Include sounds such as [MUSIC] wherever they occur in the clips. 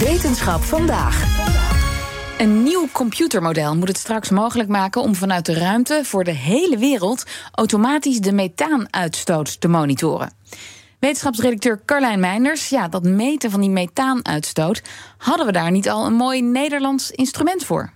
Wetenschap vandaag. Een nieuw computermodel moet het straks mogelijk maken om vanuit de ruimte voor de hele wereld automatisch de methaanuitstoot te monitoren. Wetenschapsredacteur Carlijn Meinders, ja, dat meten van die methaanuitstoot, hadden we daar niet al een mooi Nederlands instrument voor?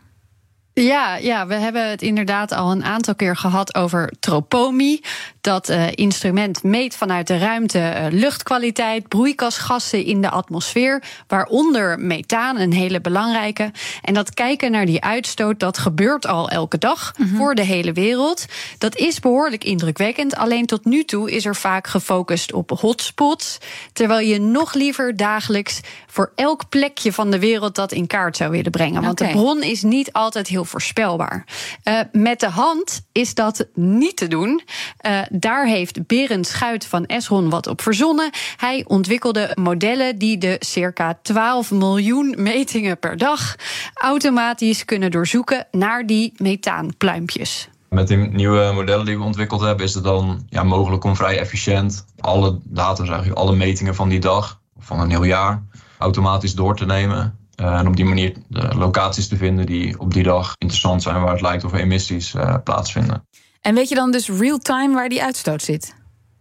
Ja, ja, we hebben het inderdaad al een aantal keer gehad over Tropomi. Dat uh, instrument meet vanuit de ruimte uh, luchtkwaliteit, broeikasgassen in de atmosfeer, waaronder methaan, een hele belangrijke. En dat kijken naar die uitstoot, dat gebeurt al elke dag mm -hmm. voor de hele wereld. Dat is behoorlijk indrukwekkend. Alleen tot nu toe is er vaak gefocust op hotspots, terwijl je nog liever dagelijks voor elk plekje van de wereld dat in kaart zou willen brengen. Want okay. de bron is niet altijd heel voorspelbaar. Uh, met de hand is dat niet te doen. Uh, daar heeft Berend Schuit van Esron wat op verzonnen. Hij ontwikkelde modellen die de circa 12 miljoen metingen per dag automatisch kunnen doorzoeken naar die methaanpluimpjes. Met die nieuwe modellen die we ontwikkeld hebben, is het dan ja, mogelijk om vrij efficiënt alle data, alle metingen van die dag, van een heel jaar, automatisch door te nemen. Uh, en op die manier de locaties te vinden die op die dag interessant zijn, waar het lijkt of er emissies uh, plaatsvinden. En weet je dan dus real-time waar die uitstoot zit?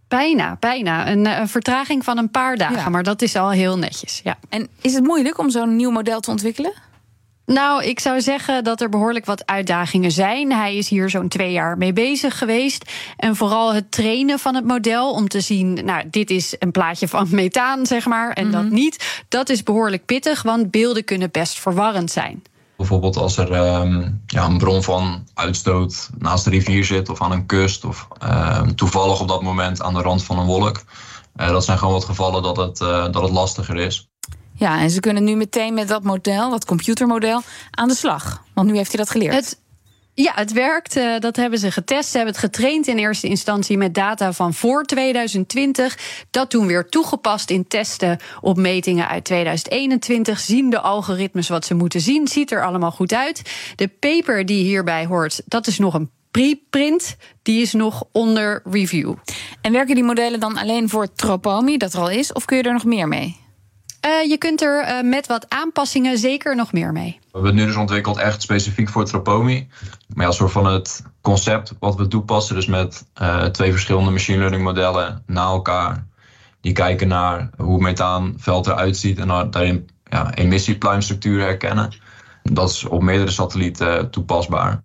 Bijna, bijna. Een, een, vertraging van een paar dagen, ja. maar dat is al heel netjes. Ja. En is het moeilijk om zo'n nieuw model te ontwikkelen? Nou, ik zou zeggen dat er behoorlijk wat uitdagingen zijn. Hij is hier zo'n twee jaar mee bezig geweest. En vooral het trainen van het model om te zien, nou, dit is een plaatje van [LAUGHS] methaan, zeg maar, en mm -hmm. dat niet. Dat is behoorlijk pittig, want beelden kunnen best verwarrend zijn. Bijvoorbeeld als er um, ja, een bron van uitstoot naast de rivier zit of aan een kust of um, toevallig op dat moment aan de rand van een wolk. Uh, dat zijn gewoon wat gevallen dat het, uh, dat het lastiger is. Ja, en ze kunnen nu meteen met dat model, dat computermodel, aan de slag. Want nu heeft hij dat geleerd. Het ja, het werkt. Uh, dat hebben ze getest. Ze hebben het getraind in eerste instantie met data van voor 2020. Dat toen weer toegepast in testen op metingen uit 2021. Zien de algoritmes wat ze moeten zien? Ziet er allemaal goed uit. De paper die hierbij hoort, dat is nog een preprint. Die is nog onder review. En werken die modellen dan alleen voor Tropomi, dat er al is, of kun je er nog meer mee? Uh, je kunt er uh, met wat aanpassingen zeker nog meer mee. We hebben het nu dus ontwikkeld echt specifiek voor Tropomi. Maar ja, soort van het concept wat we toepassen, dus met uh, twee verschillende machine learning modellen na elkaar. Die kijken naar hoe het methaanveld eruit ziet en daarin ja, emissiepluimstructuren herkennen. Dat is op meerdere satellieten toepasbaar.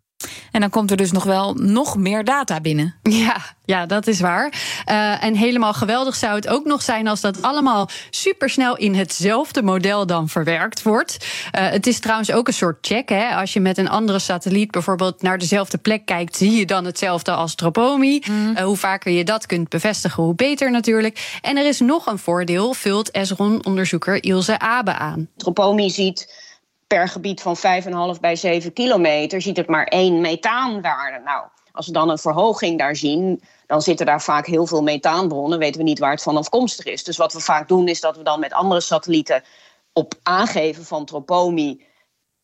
En dan komt er dus nog wel nog meer data binnen. Ja, ja dat is waar. Uh, en helemaal geweldig zou het ook nog zijn als dat allemaal supersnel in hetzelfde model dan verwerkt wordt. Uh, het is trouwens ook een soort check. Hè? Als je met een andere satelliet bijvoorbeeld naar dezelfde plek kijkt, zie je dan hetzelfde als Tropomi. Mm. Uh, hoe vaker je dat kunt bevestigen, hoe beter natuurlijk. En er is nog een voordeel, vult Esron-onderzoeker Ilse Abe aan. Tropomi ziet per gebied van 5,5 bij 7 kilometer ziet het maar één methaanwaarde. Nou, als we dan een verhoging daar zien, dan zitten daar vaak heel veel methaanbronnen. Weten we niet waar het van afkomstig is. Dus wat we vaak doen, is dat we dan met andere satellieten op aangeven van Tropomi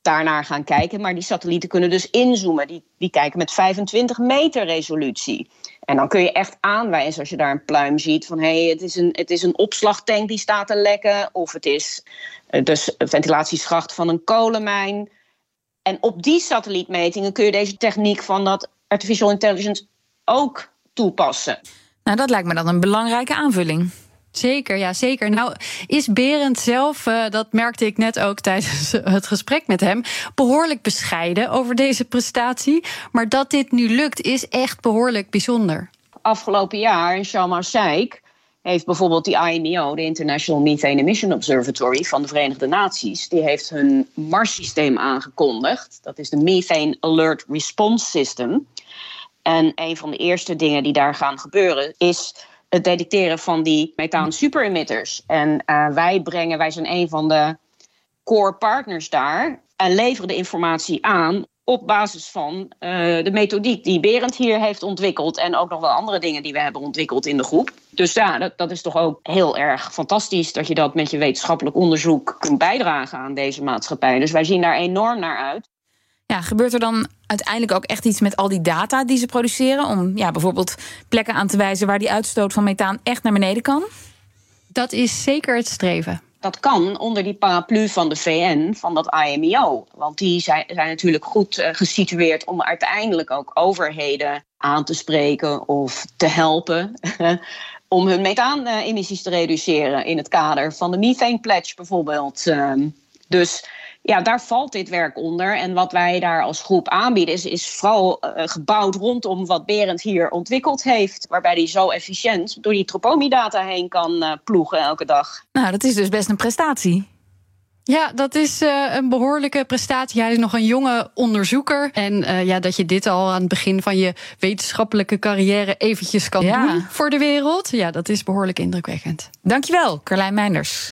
daarnaar gaan kijken. Maar die satellieten kunnen dus inzoomen. Die, die kijken met 25 meter resolutie. En dan kun je echt aanwijzen als je daar een pluim ziet van hé, hey, het, is een, het is een opslagtank die staat te lekken. Of het is dus een ventilatieschacht van een kolenmijn. En op die satellietmetingen kun je deze techniek van dat artificial intelligence ook toepassen. Nou, dat lijkt me dan een belangrijke aanvulling. Zeker, ja, zeker. Nou, is Berend zelf, uh, dat merkte ik net ook tijdens [LAUGHS] het gesprek met hem, behoorlijk bescheiden over deze prestatie. Maar dat dit nu lukt, is echt behoorlijk bijzonder. Afgelopen jaar in Sharm el-Sheikh heeft bijvoorbeeld die IMO, de International Methane Emission Observatory van de Verenigde Naties, die heeft hun MARS-systeem aangekondigd. Dat is de Methane Alert Response System. En een van de eerste dingen die daar gaan gebeuren is het detecteren van die methaan superemitters. En uh, wij brengen, wij zijn een van de core partners daar en leveren de informatie aan op basis van uh, de methodiek die Berend hier heeft ontwikkeld. En ook nog wel andere dingen die we hebben ontwikkeld in de groep. Dus ja, dat is toch ook heel erg fantastisch dat je dat met je wetenschappelijk onderzoek kunt bijdragen aan deze maatschappij. Dus wij zien daar enorm naar uit. Ja, gebeurt er dan uiteindelijk ook echt iets met al die data die ze produceren? Om ja, bijvoorbeeld plekken aan te wijzen waar die uitstoot van methaan echt naar beneden kan? Dat is zeker het streven. dat kan onder die paraplu van de VN, van dat IMEO. Want die zijn, zijn natuurlijk goed uh, gesitueerd om uiteindelijk ook overheden aan te spreken of te helpen. [LAUGHS] om hun methaanemissies te reduceren in het kader van de Methane Pledge bijvoorbeeld. Ehm, dus ja, daar valt dit werk onder. En wat wij daar als groep aanbieden, is, is vooral uh, gebouwd rondom wat Berend hier ontwikkeld heeft. Waarbij hij zo efficiënt door die Tropomi-data heen kan uh, ploegen elke dag. Nou, dat is dus best een prestatie. Ja, dat is uh, een behoorlijke prestatie. Jij is nog een jonge onderzoeker. En uh, ja, dat je dit al aan het begin van je wetenschappelijke carrière eventjes kan ja. doen voor de wereld. Ja, dat is behoorlijk indrukwekkend. Dankjewel, Carlijn Meinders.